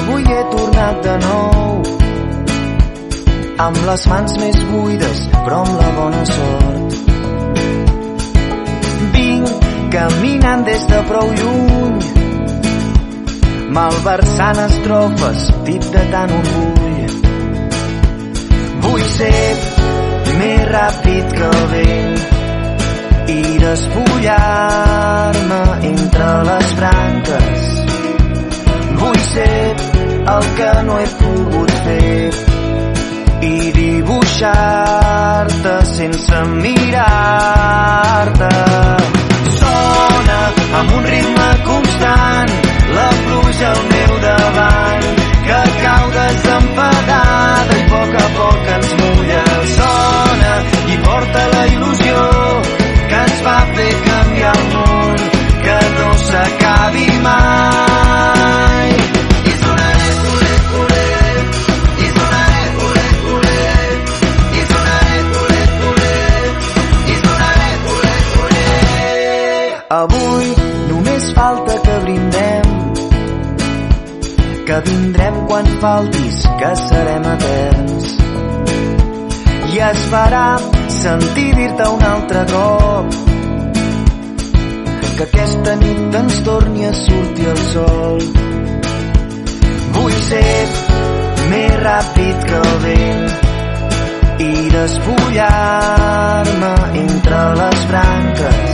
avui he tornat de nou amb les mans més buides, però amb la bona sort. Vinc caminant des de prou lluny, malversant estrofes, dit de tant orgull. Vull ser més ràpid que el vent i despullar-me entre les branques. Ser el que no he pogut fer i dibuixar-te sense mirar-te. Sona amb un ritme constant la pluja al meu davant que cau desempadada i a poc a poc ens mulla. Sona i porta la il·lusió vindrem quan faltis, que serem eterns. I es farà sentir dir-te un altre cop que aquesta nit ens torni a sortir el sol. Vull ser més ràpid que el vent i despullar-me entre les branques.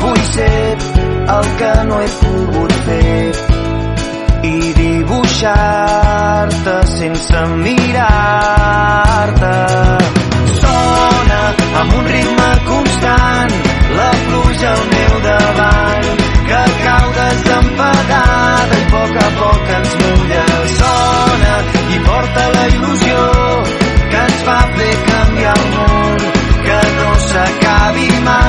Vull ser el que no he pogut fer i dibuixar-te sense mirar-te. Sona amb un ritme constant la pluja al meu davant que cau desempadada i a poc a poc ens mulla. Sona i porta la il·lusió que ens va fer canviar el món que no s'acabi mai.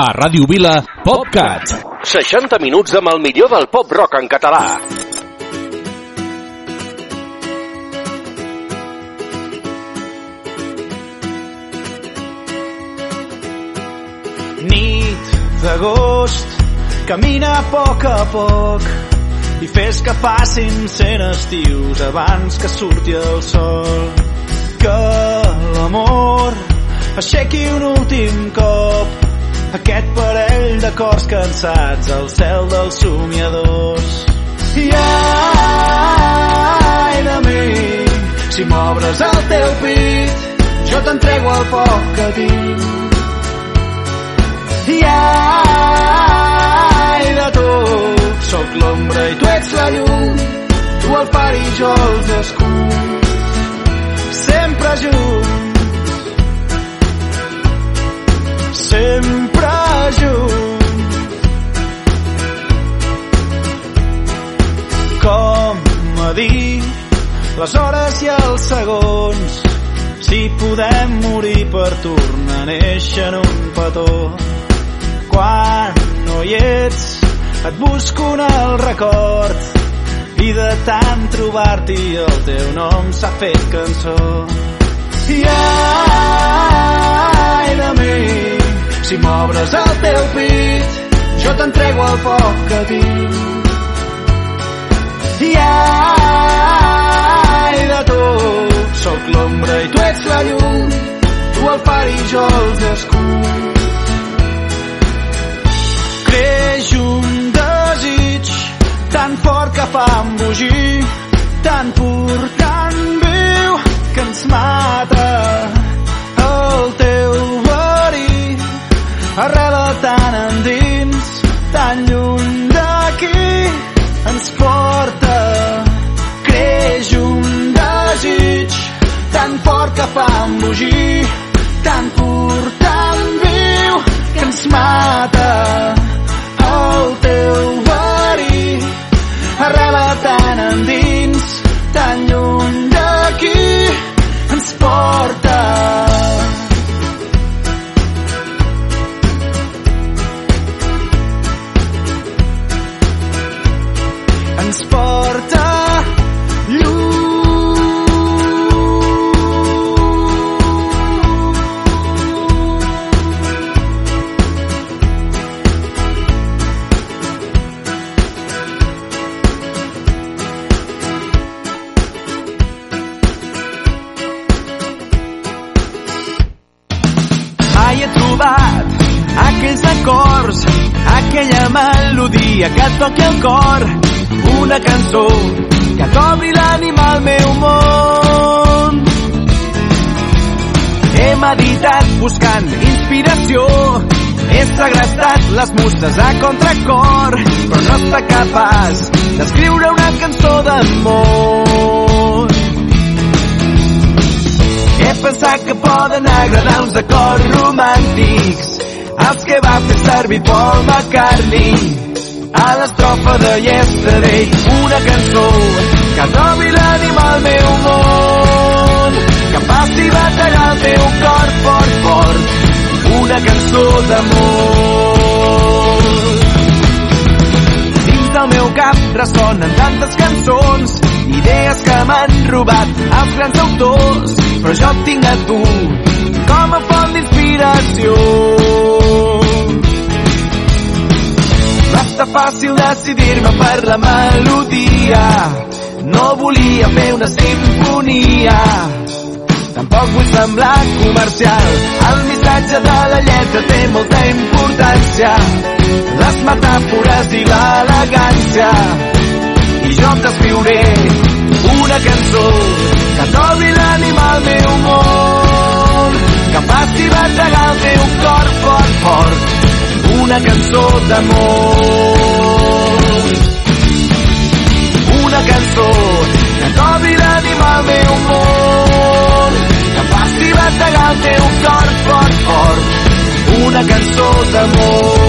A Ràdio Vila, PopCat. 60 minuts amb el millor del pop rock en català. Nit d'agost, camina a poc a poc i fes que passin cent estius abans que surti el sol. Que l'amor aixequi un últim cop aquest parell de cors cansats al cel dels somiadors. I ai de mi, si m'obres el teu pit, jo t'entrego el poc que tinc. I ai de tu, sóc l'ombra i tu ets la llum, tu el far i jo els escuts, sempre junts, sempre junts. Com a dir les hores i els segons si podem morir per tornar a néixer en un petó. Quan no hi ets, et busco en el record i de tant trobar-t'hi el teu nom s'ha fet cançó. I ai de mi, si m'obres el teu pit, jo t'entrego el foc que tinc. I ai de tu, sóc l'ombra i tu ets la llum, tu el far i jo els escuts. Creix un desig tan fort que fa embogir, tan pur, tan viu, que ens mata Arrela tan endins, tan lluny d'aquí, ens porta, creix un desig tan fort que fa embogir, tan pur, tan viu, que ens mata el teu verí. Arrela tan endins, melodia que et toqui el cor, una cançó que t'obri l'ànima al meu món. He meditat buscant inspiració, he segrestat les muses a contracor, però no està capaç d'escriure una cançó d'amor. He pensat que poden agradar uns acords romàntics els que va fer servir Paul McCartney a l'estrofa de Yesterday una cançó que trobi l'ànima al meu món que passi batallar el teu cor fort, fort una cançó d'amor. Dins del meu cap ressonen tantes cançons idees que m'han robat els grans autors però jo et tinc a tu com a font d'inspiració va estar fàcil decidir-me per la melodia. No volia fer una sinfonia tampoc vull semblar comercial. El missatge de la lletra té molta importància. Les metàfores i l'elegància. I jo t'escriuré una cançó que trobi l'ànima al meu món que faci bategar el teu cor fort, fort una cançó d'amor. Una cançó que trobi l'ànima al meu món que faci bategar el teu cor fort, fort. Una cançó d'amor.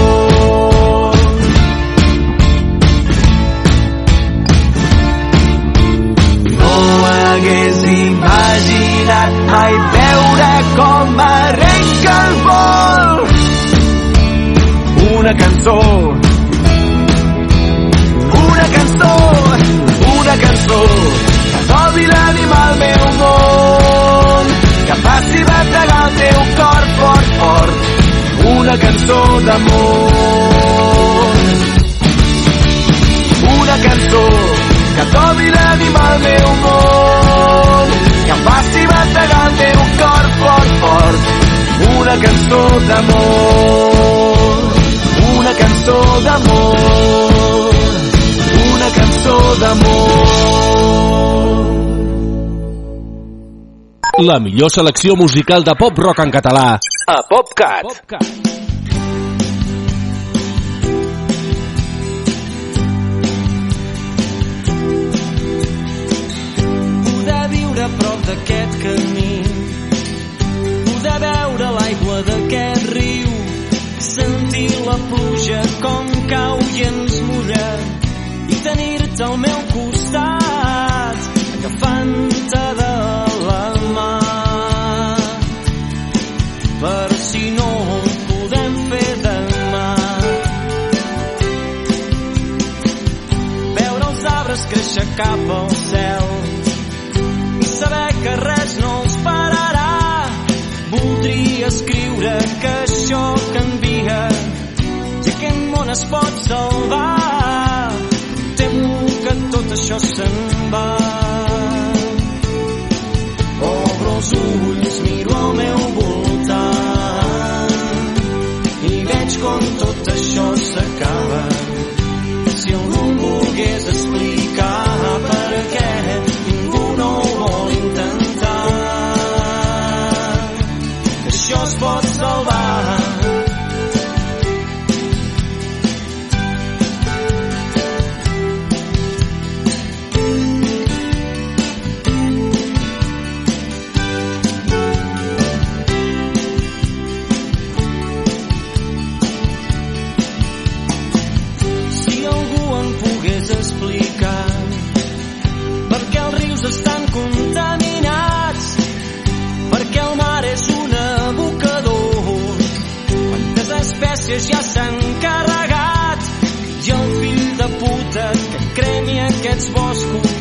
Hagués imaginat mai veure com arrenca el vol una cançó. Una cançó una cançó. Que trobi l'ànima al meu món que faci bategar el teu cor fort, fort. Una cançó d'amor. Una cançó que trobi l'ànima al meu món que faci bategar el teu cor fort, fort. Una cançó d'amor cançó d'amor una cançó d'amor La millor selecció musical de pop-rock en català a PopCat. PopCat. poder viure a prop d'aquest camí, com cau i ens mulla i tenir-te al meu costat agafant-te de la mà. Per si no ho podem fer demà. Veure els arbres créixer cap al cel i saber que res no els pararà. Voldria escriure que això que es pot salvar. Temo que tot això se'n va. Obro els ulls, miro al meu voltant i veig com tot això s'acaba. Si algú em volgués explicar per què ningú no ho vol intentar, això es pot salvar. Espècies ja s'han carregat. I el fill de puta que cremi aquests boscos,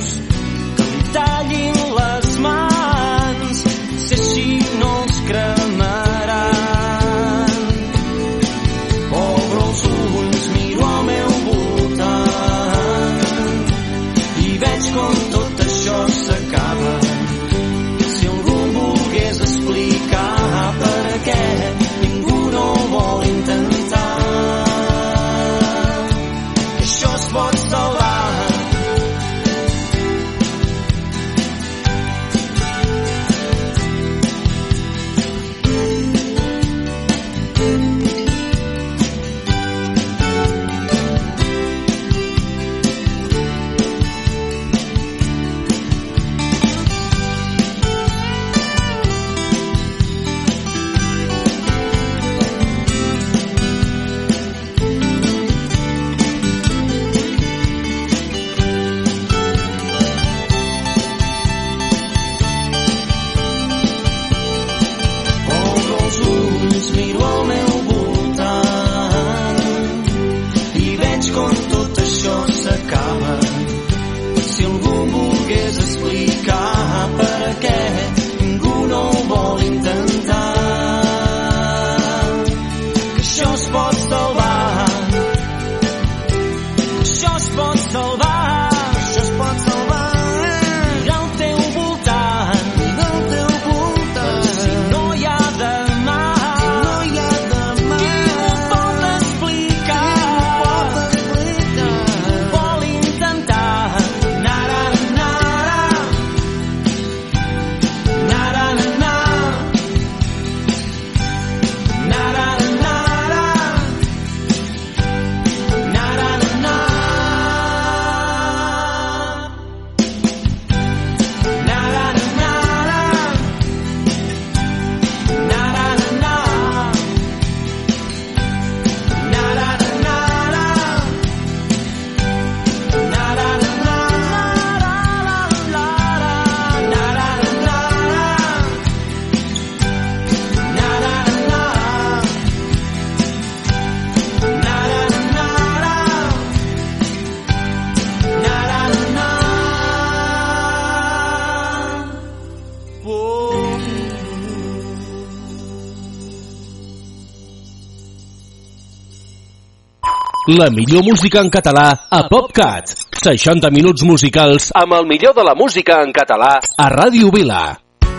La millor música en català a PopCat. 60 minuts musicals amb el millor de la música en català a Ràdio Vila.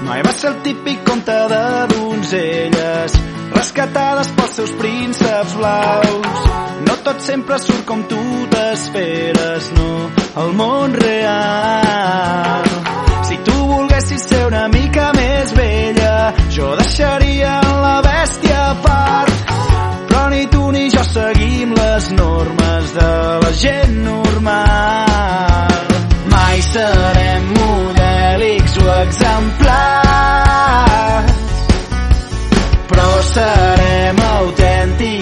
Mai va ser el típic conte de donzelles rescatades pels seus prínceps blaus. No tot sempre surt com tu t'esperes, no, el món real. Si tu volguessis ser una mica més vella, jo deixaria la bèstia a part. Però ni tu seguim les normes de la gent normal. Mai serem modèlics o exemplars, però serem autèntics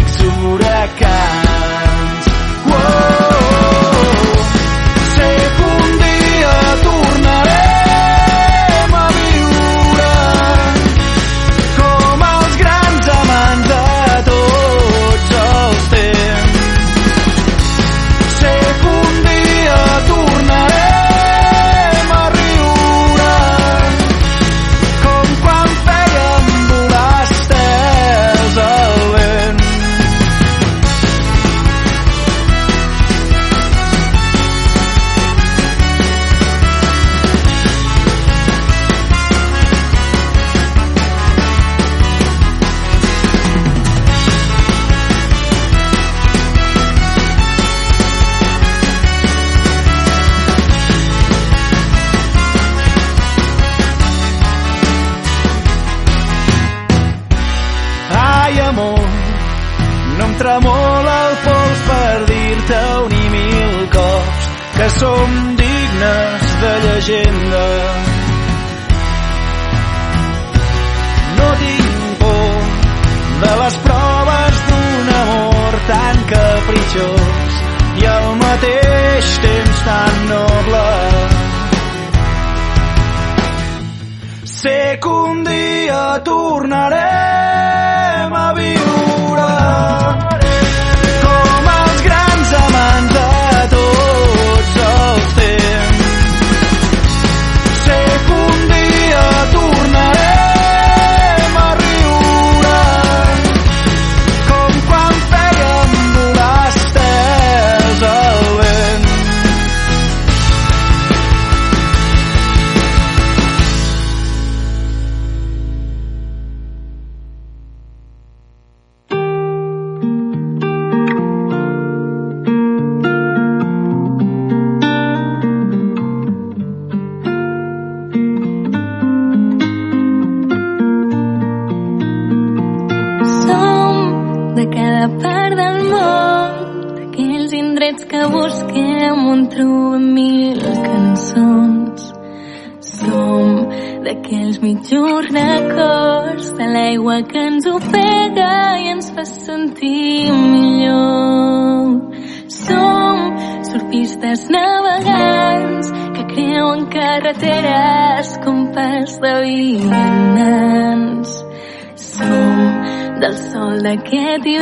I can't do.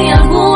em algum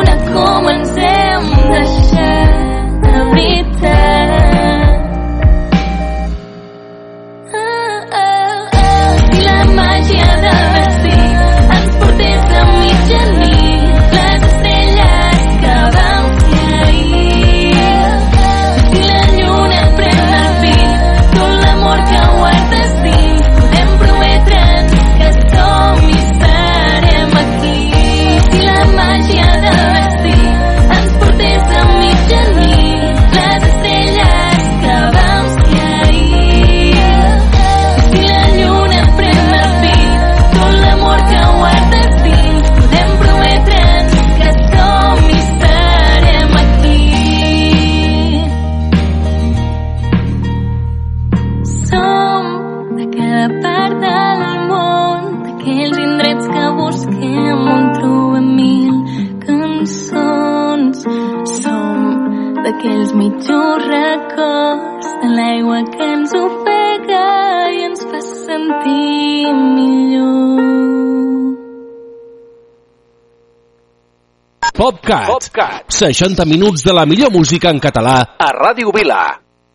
60 minuts de la millor música en català a Ràdio Vila.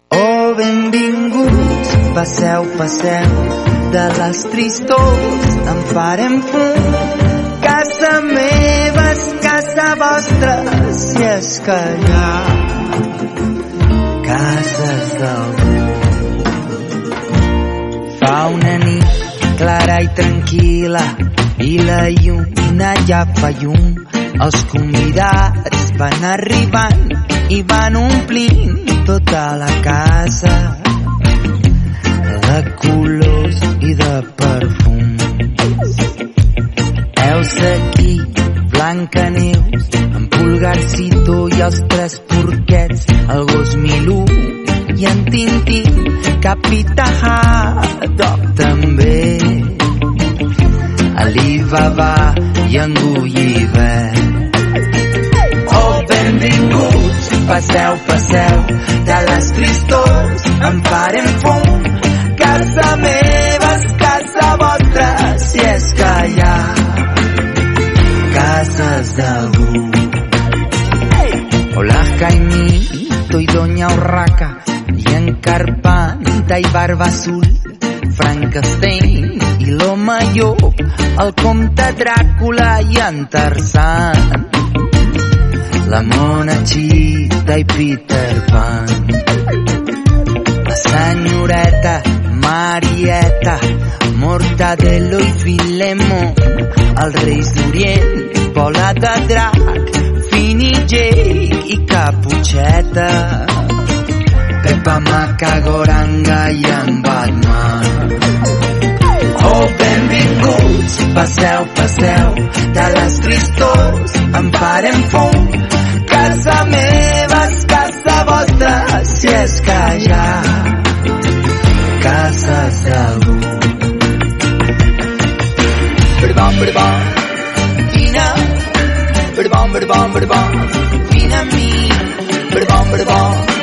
Oh, benvinguts, passeu, passeu, de les tristors en farem fum. Casa meva és casa vostra, si és que hi ha cases d'algú. Fa una nit clara i tranquil·la i la lluna ja fa llum els convidats van arribant i van omplint tota la casa de colors i de perfums. Heus aquí, Blanca Neus, en Pulgarcito i els tres porquets, el gos Milú i en Tintín, Capita Haddock també. Alibaba, i en Gulliver. Oh, benvinguts, passeu, passeu, de les tristors en farem fum. Casa meva és casa vostra, si és que hi ha cases d'algú. Hola, Jaimito i Doña Urraca, i en Carpanta i Barba Azul, Frankenstein i l'home llop, el comte Dràcula i en Tarzan, la mona Chita i Peter Pan, la senyoreta Marieta, Mortadelo i Filemó, els reis d'Orient, Bola de Drac, Fini Jake i Caputxeta. Pepa Macagoranga i en Batman. Oh, benvinguts, passeu, passeu, de les tristors en farem fum. Casa meva és casa vostra, si és que hi ha cases d'algú. Berbam, berbam, vine, berbam, berbam, berbam, vine a mi, berbam, vine,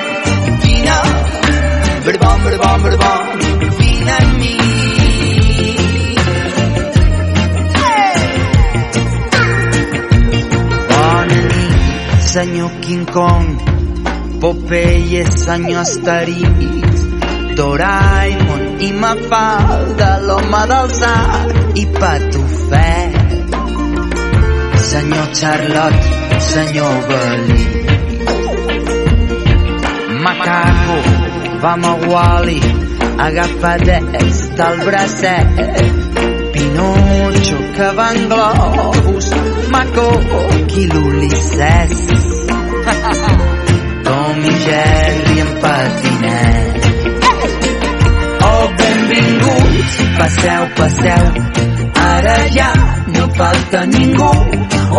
berbam, berbam, berbam, vine a mi. Bona nit, senyor King Kong, Popeye, senyor Asterix, Doraemon i Mafalda, l'home del Zar i Patufet. Senyor Charlotte, senyor Belí. Macaco, vam a Wally, agafadets del bracet. Pinocho, que va en globus, Maco, qui l'Ulisses. Tom i Jerry en patinet. Oh, benvinguts, passeu, passeu, ara ja no falta ningú,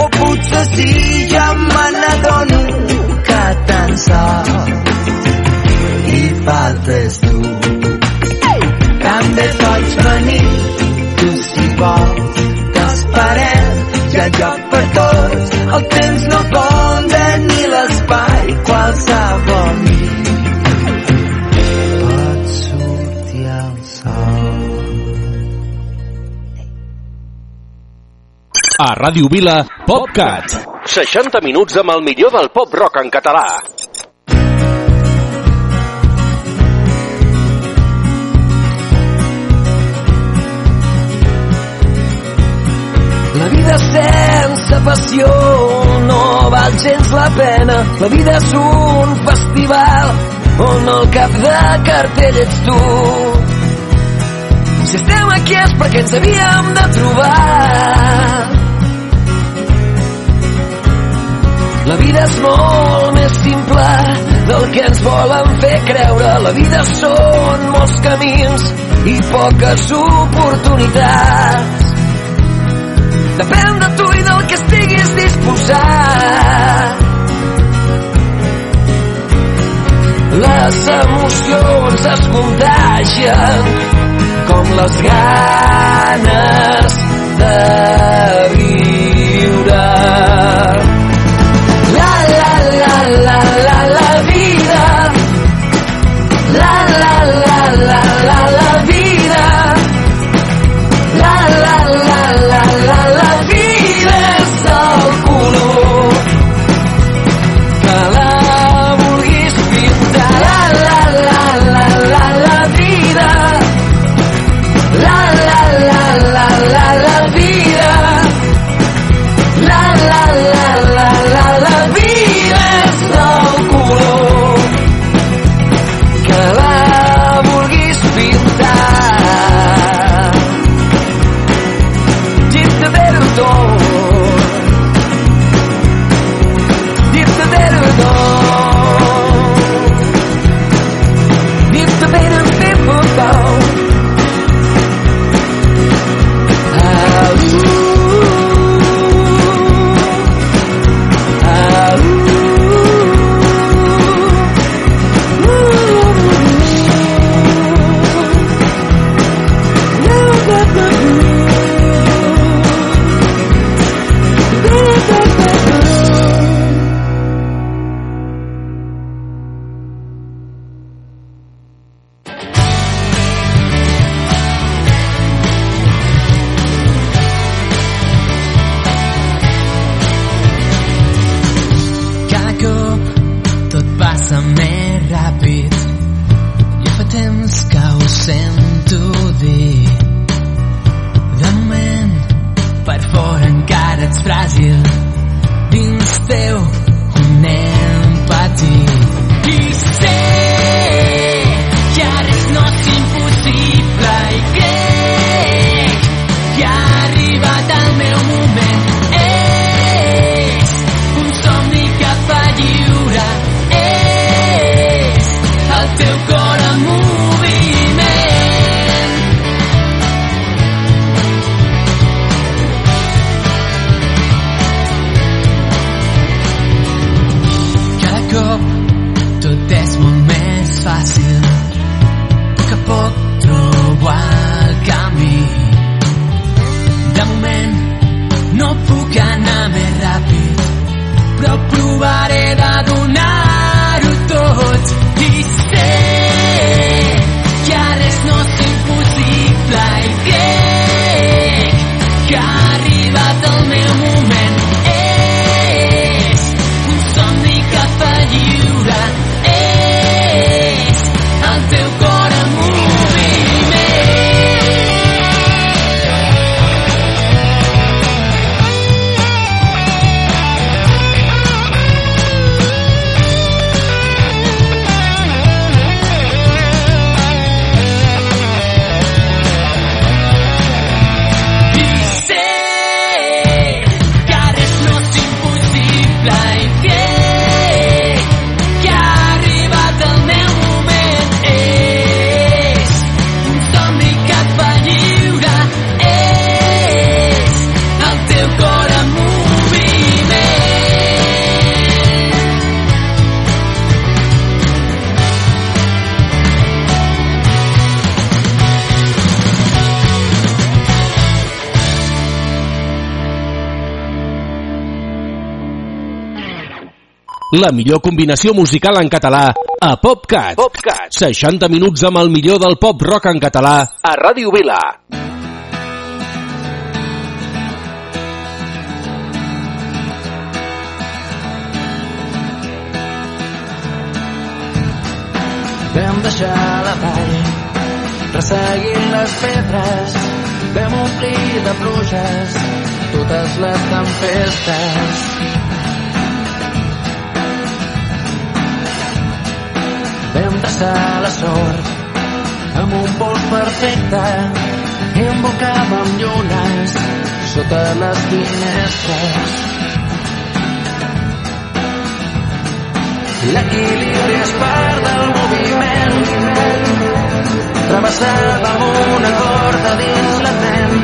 o potser sí, ja me n'adono que tan sols faltes tu. També pots venir, tu si vols, t'esperem, hi ha lloc per tots, el temps no compta ni l'espai, qualsevol nit pot sortir el sol. A Ràdio Vila, PopCat. 60 minuts amb el millor del pop rock en català. Sense passió no val gens la pena. La vida és un festival on el cap de cartell ets tu. Si estem aquí és perquè ens havíem de trobar. La vida és molt més simple del que ens volen fer creure. La vida són molts camins i poques oportunitats. Depèn de tu i del que estiguis disposat. Les emocions es contagien com les ganes de viure. La millor combinació musical en català a PopCat. PopCat. 60 minuts amb el millor del pop rock en català a Ràdio Vila. Vam deixar la vall, resseguint les pedres, vam omplir de pluges totes les tempestes. Traçar la sort amb un pols perfecte i embocàvem llunes sota les finestres. L'equilibri és part del moviment. Travessàvem una corda dins la ment.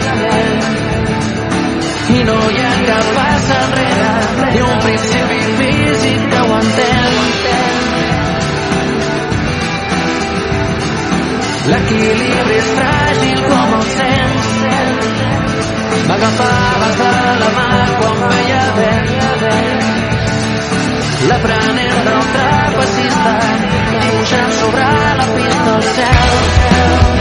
I no hi ha cap pas enrere, ni un principi físic que ho entén. L'equilibri és fràgil com el sens. M'agafaves de la mà quan veia vent. L'aprenent del trapecista dibuixant sobre la pista el cel. Vam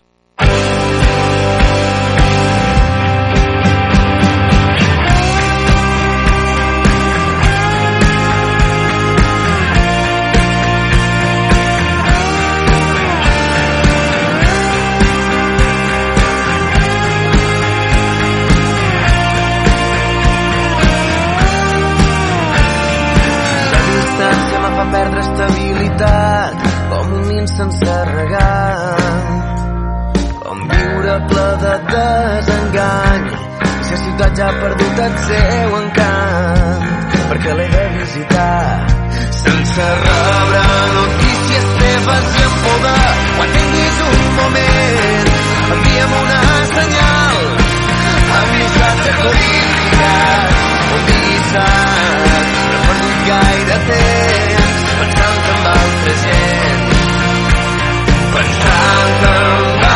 Sense regar. Com viure ple de desengany si la ciutat ja ha perdut el seu encant. Perquè l'he de visitar sense rebre notícies teves i en poder quan tinguis un moment envia'm una senyal. Amb missatge codificat un dissat no he perdut gaire temps pensant en altra gent pensant en altra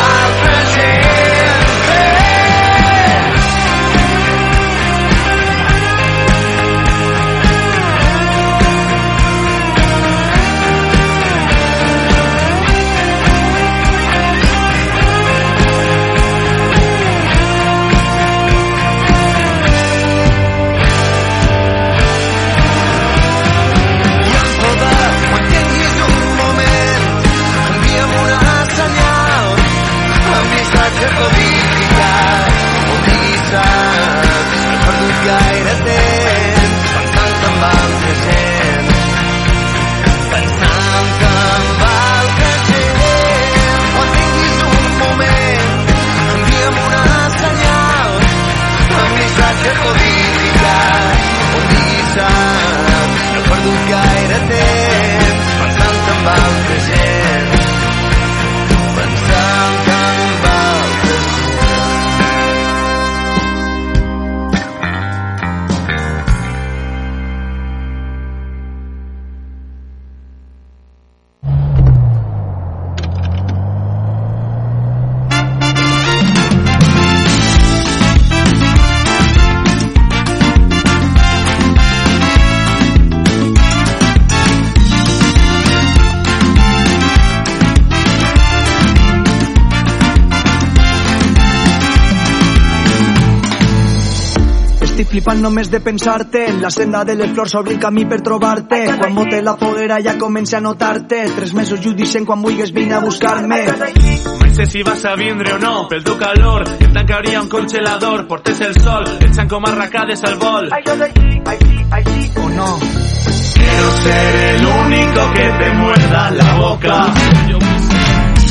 un missatge codificat un dissat flipant només de pensar-te. En la senda de les flors s'obri el camí per trobar-te Quan mote la foguera ja comença a notar-te. Tres mesos i ho dicen quan vulguis vine a buscar-me. Mai sé si vas a vindre o no, pel teu calor em tancaria un congelador, portes el sol echan com arracades al vol O no Quiero ser el único que te muerda la boca.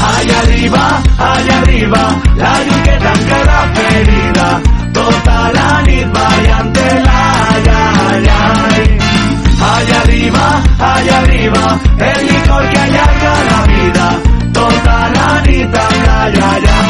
Allá arriba, allá arriba, la llum que tanca la ferida Tota la nit ballant-te-la, ai, ai, ai Allá arriba, allá arriba, el licor que allarga la vida. Tota la nit amb la, ai, ai, ai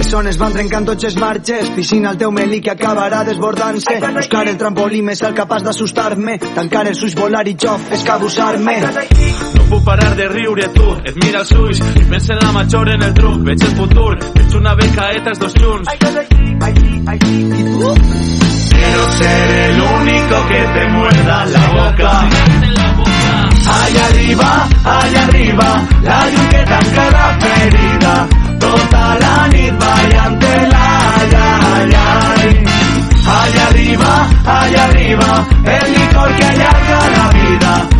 Les zones van trencant tots els marges. Piscina el teu melí que acabarà desbordant-se. Buscar el trampolí més el capaç d'assustar-me. Tancar els ulls, volar i jo escabussar-me No puc parar de riure tu, et mira els ulls i pensa en la major en el truc, veig el futur, veig una becaeta els dos junts. Quiero ser el único que te muerda la boca. Allá arriba, allá arriba, la llum que tanca la ferida. Tota la nit ballant-te-la, ai, ai. Allá arriba, allá arriba, el licor que allarga la vida.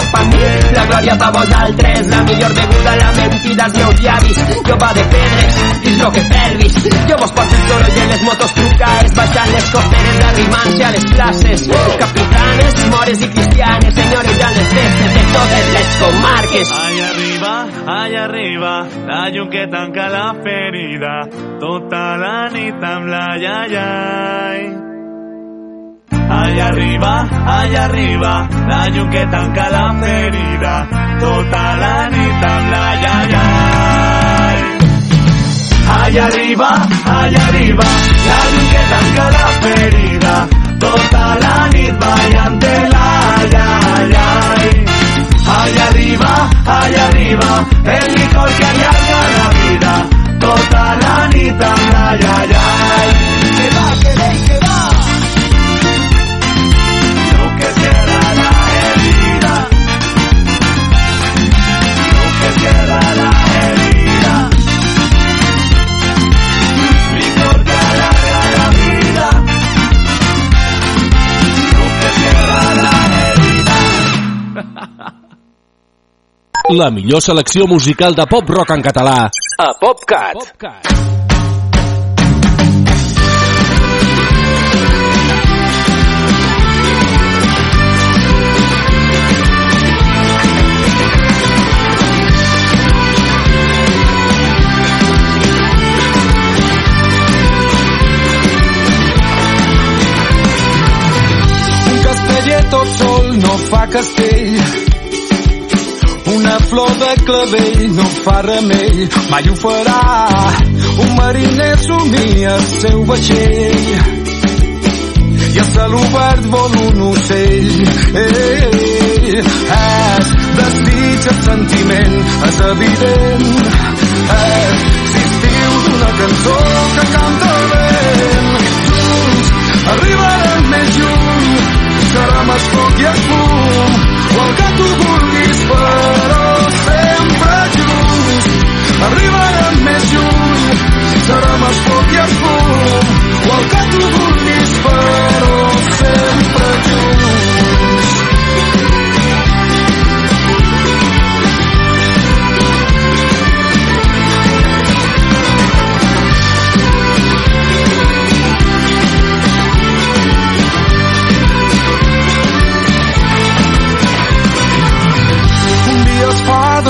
vida pa mi, la glòria pa vosaltres, la millor beguda, la mentida als meus llavis, jo va de pedres, és lo que pervis, jo vos porto el soroll de les motos trucades, baixant les costeres, arrimant-se a les capitanes, mores i cristianes, senyores a les de totes les comarques. Allá arriba, allá arriba, la llum que tanca la ferida, tota la nit amb la ai, ai. Allá arriba, allá arriba, la llum que tanca la ferida, tota la nit amb la ai, ai. Allá arriba, allá arriba, la llum que tanca la ferida, tota la nit ballant-te-la, ai, ai, ai. Allá arriba, allá arriba, el licor que allarga la vida, tota la nit amb la, ai, ai, ai. Que va, que La millor selecció musical de pop-rock en català a PopCat. PopCat. tot sol no fa castell una flor de clavell no fa remei mai ho farà. Un mariner somia el seu vaixell. I a cel obert vol un ocell. Ei, ei, és desig el sentiment és evident. És l'estiu d'una cançó que canta el vent. Junts arribarem més lluny serà més foc i el fum o el que tu vulguis però sempre junts. Arribarem més lluny serà més foc i el fum o el que tu vulguis però sempre junts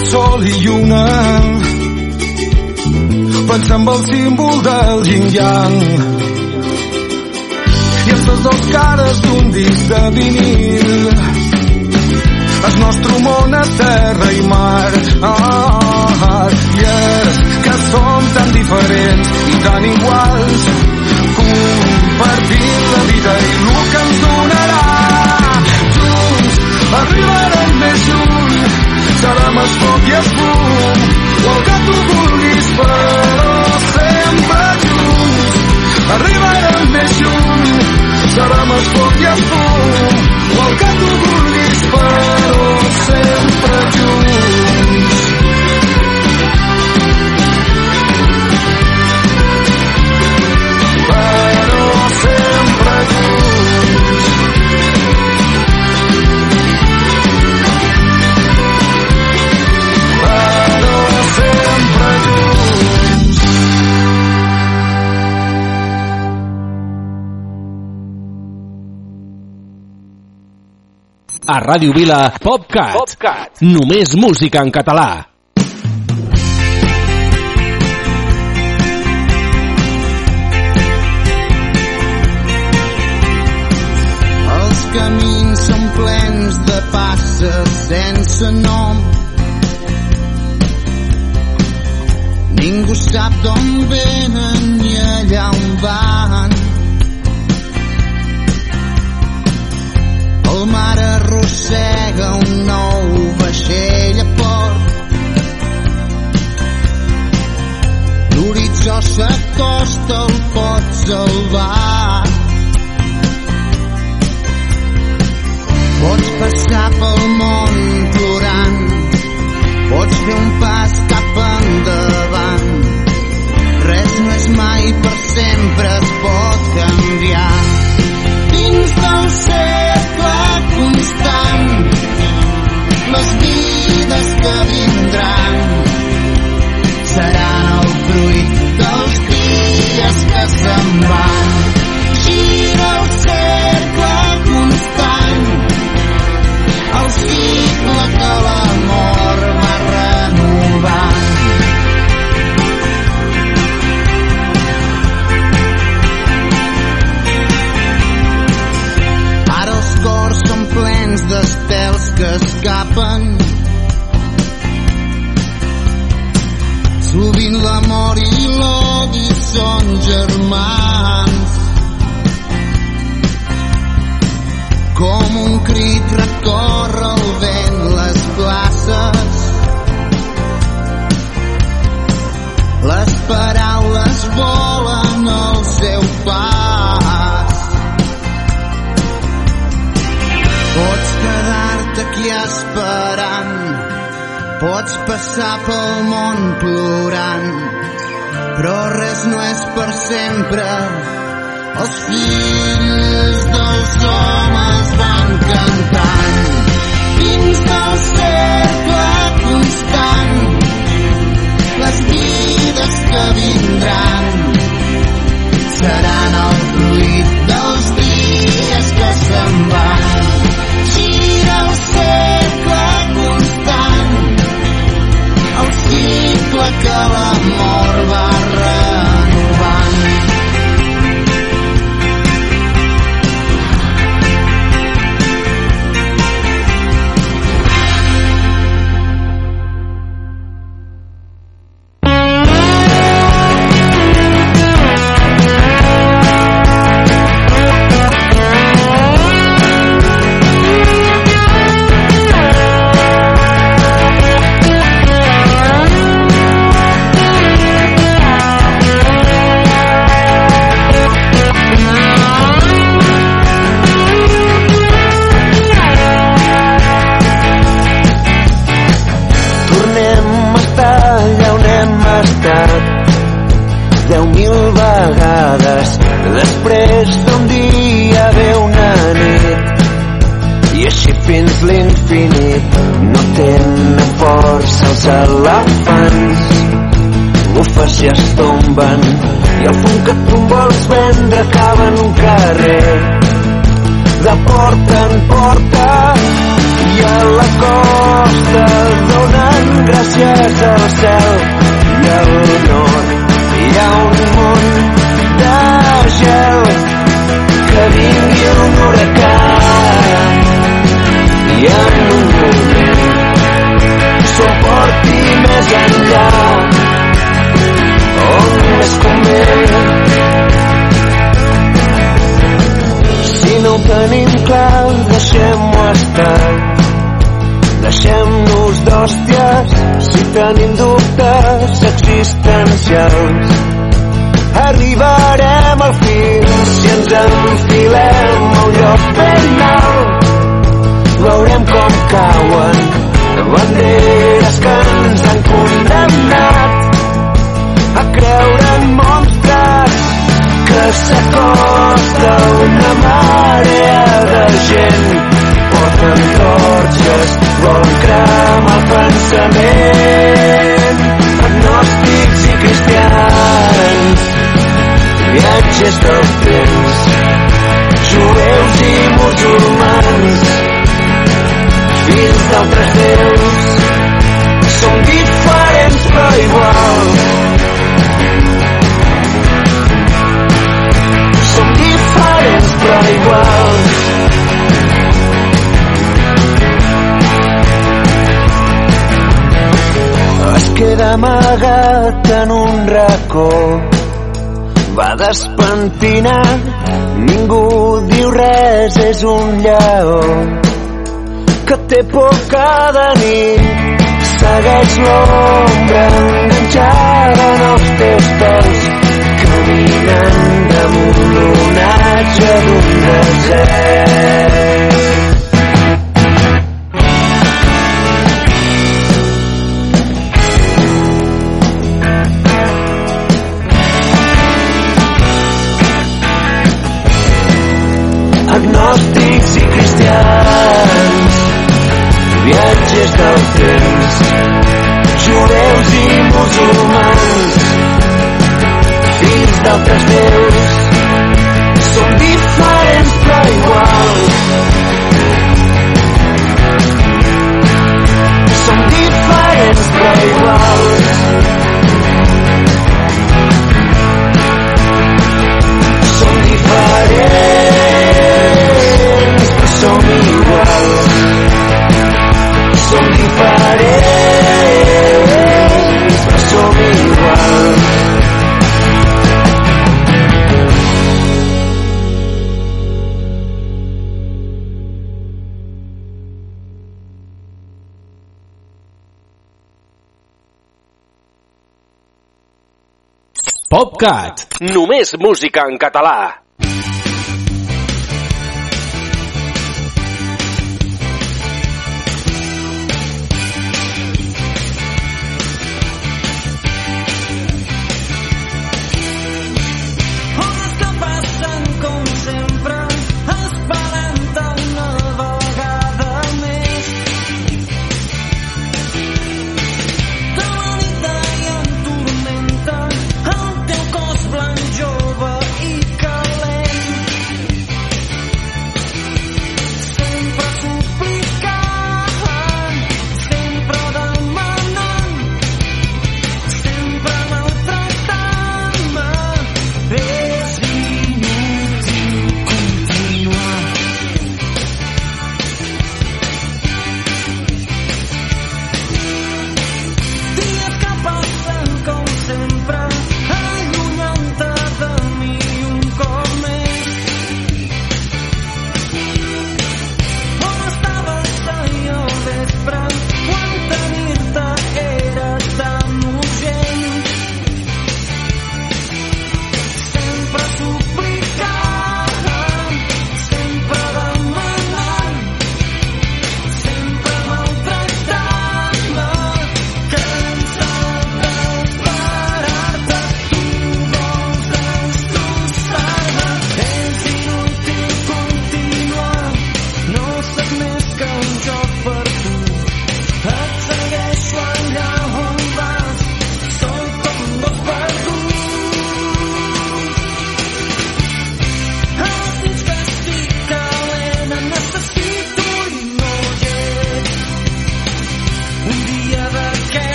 de sol i lluna. Pensant en el símbol del yin-yang i els dos cares d'un disc de vinil. El nostre món és terra i mar. Ah, i és que som tan diferents i tan iguals. Compartint la vida i el que ens donarà. Junts arribarem o el que tu vulguis però sempre arribarem més lluny serà més foc i el fum A Ràdio Vila, PopCat. PopCat. Només música en català. Els camins són plens de passes sense nom. Ningú sap d'on venen ni allà on van. El mar arrossega un nou vaixell a port. L'horitzó s'acosta, el pot salvar. Pots passar pel món plorant, pots fer un pas cap endavant. Res no és mai per sempre, es pot canviar. Dins del cercle constant, les vides que vindran seran el fruit dels dies que se'n van. Escapen. Sovint l'amor i l'odi són germans. Com un crit recorre el vent les places. Les paraules volen esperant. Pots passar pel món plorant, però res no és per sempre. Els fills dels homes van cantant dins del cercle constant les vides que vindran seran el fruit dels dies que se'n van l'amor va Després d'un dia ve una nit i així fins l'infinit no tenen força els elefants. Bufes i es tomben i el fum que tu vols vendre acaba en un carrer. De porta en porta i a la costa donen gràcies al cel. I al nord hi ha un món vingui un huracà i en un moment s'ho porti més enllà on més convé si no ho tenim clar deixem-ho estar deixem-nos d'hòsties. Si tenim dubtes existencials arribarem al fil. Si ens enfilem a un lloc ben alt veurem com cauen banderes que ens han condemnat a creure en monstres que s'acosta una marea de gent. Porten torxes volen cremar el pensament. Agnòstics i cristians viatges dels temps jueus i musulmans fills d'altres déus som diferents però iguals som diferents però iguals es queda amagat en un racó va despentinat ningú diu res és un lleó que té por cada nit. Segueix l'ombra enganxada en els teus peus caminant damunt l'onatge d'un desert cristians viatges del temps jueus i musulmans. Fills d'altres déus som diferents però iguals. Som diferents però iguals. Som diferents som iguals som diferents però som iguals PopCat. Només música en català.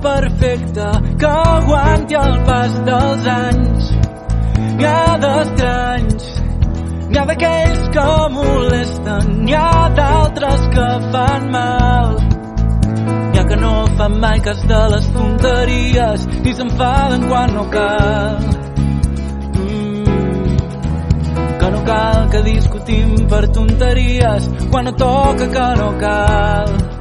Perfecte que aguanti el pas dels anys. N'hi ha d'estranys, n'hi ha d'aquells que molesten, n'hi ha d'altres que fan mal. N'hi ha que no fan mai cas de les tonteries i s'enfaden quan no cal. Mm. Que no cal que discutim per tonteries quan no toca que no cal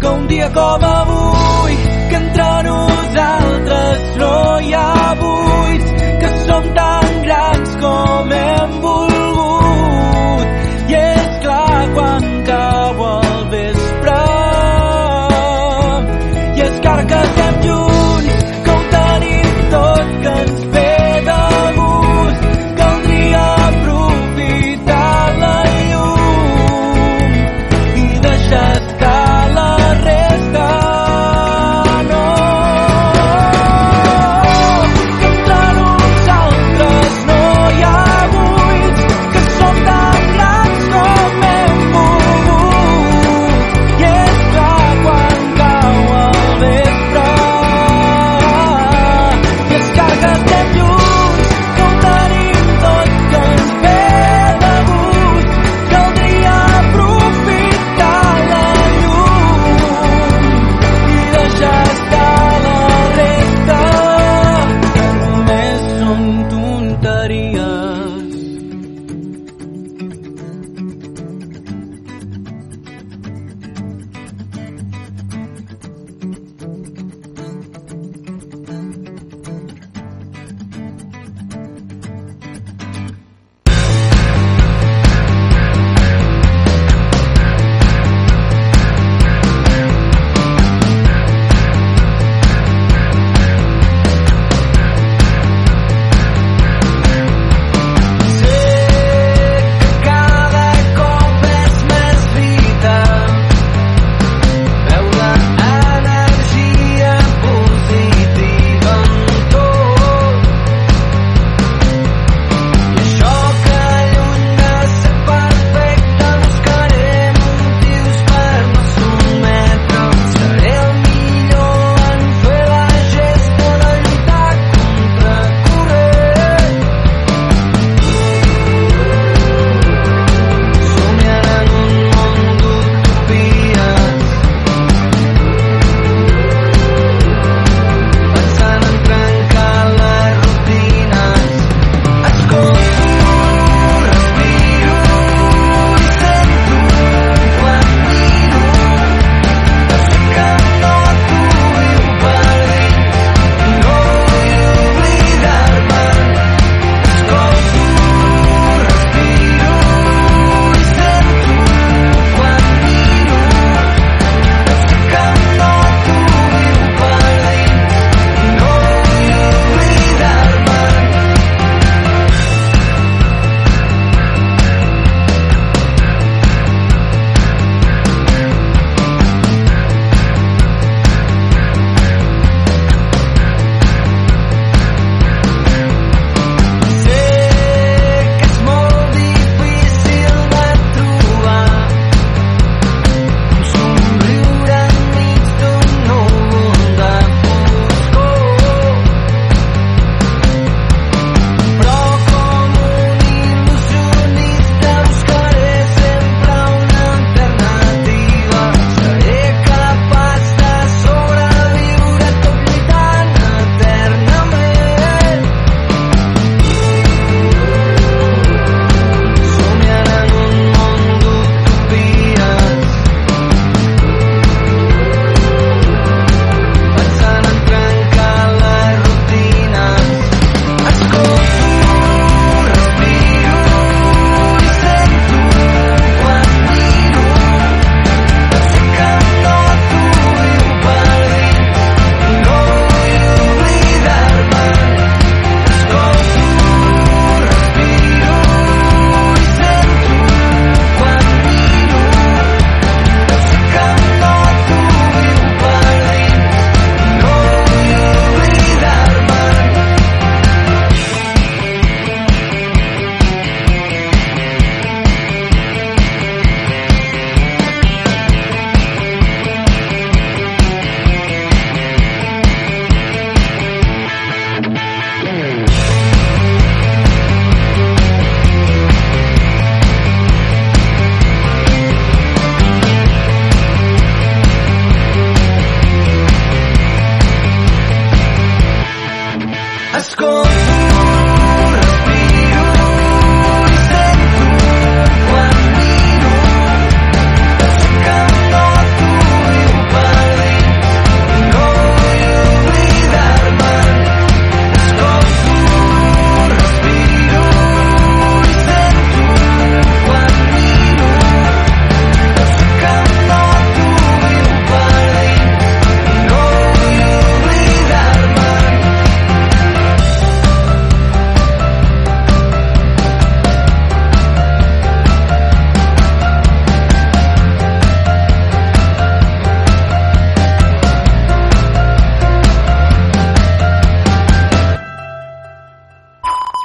que un dia com avui, que entre nosaltres no hi ha buits, que som tan grans com hem volgut.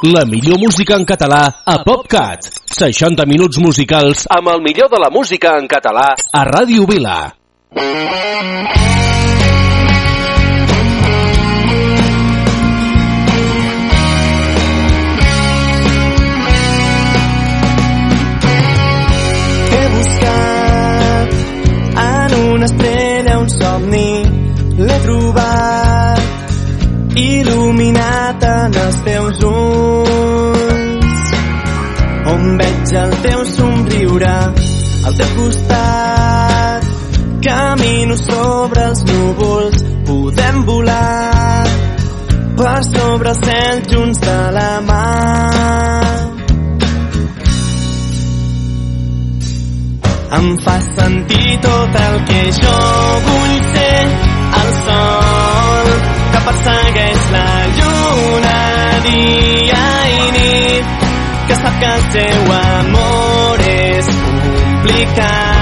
La millor música en català a PopCat. 60 minuts musicals amb el millor de la música en català a Ràdio Vila. He buscat en una estrella un somni, l'he trobat il·luminat en els teus ulls el teu somriure. Al teu costat camino sobre els núvols. Podem volar per sobre el cel junts de la mà. Em fa sentir tot el que jo vull ser. El sol que persegueix la lluna dia i nit. Que sap que el seu time.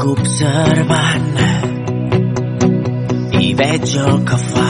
T'estic observant i veig el que fas.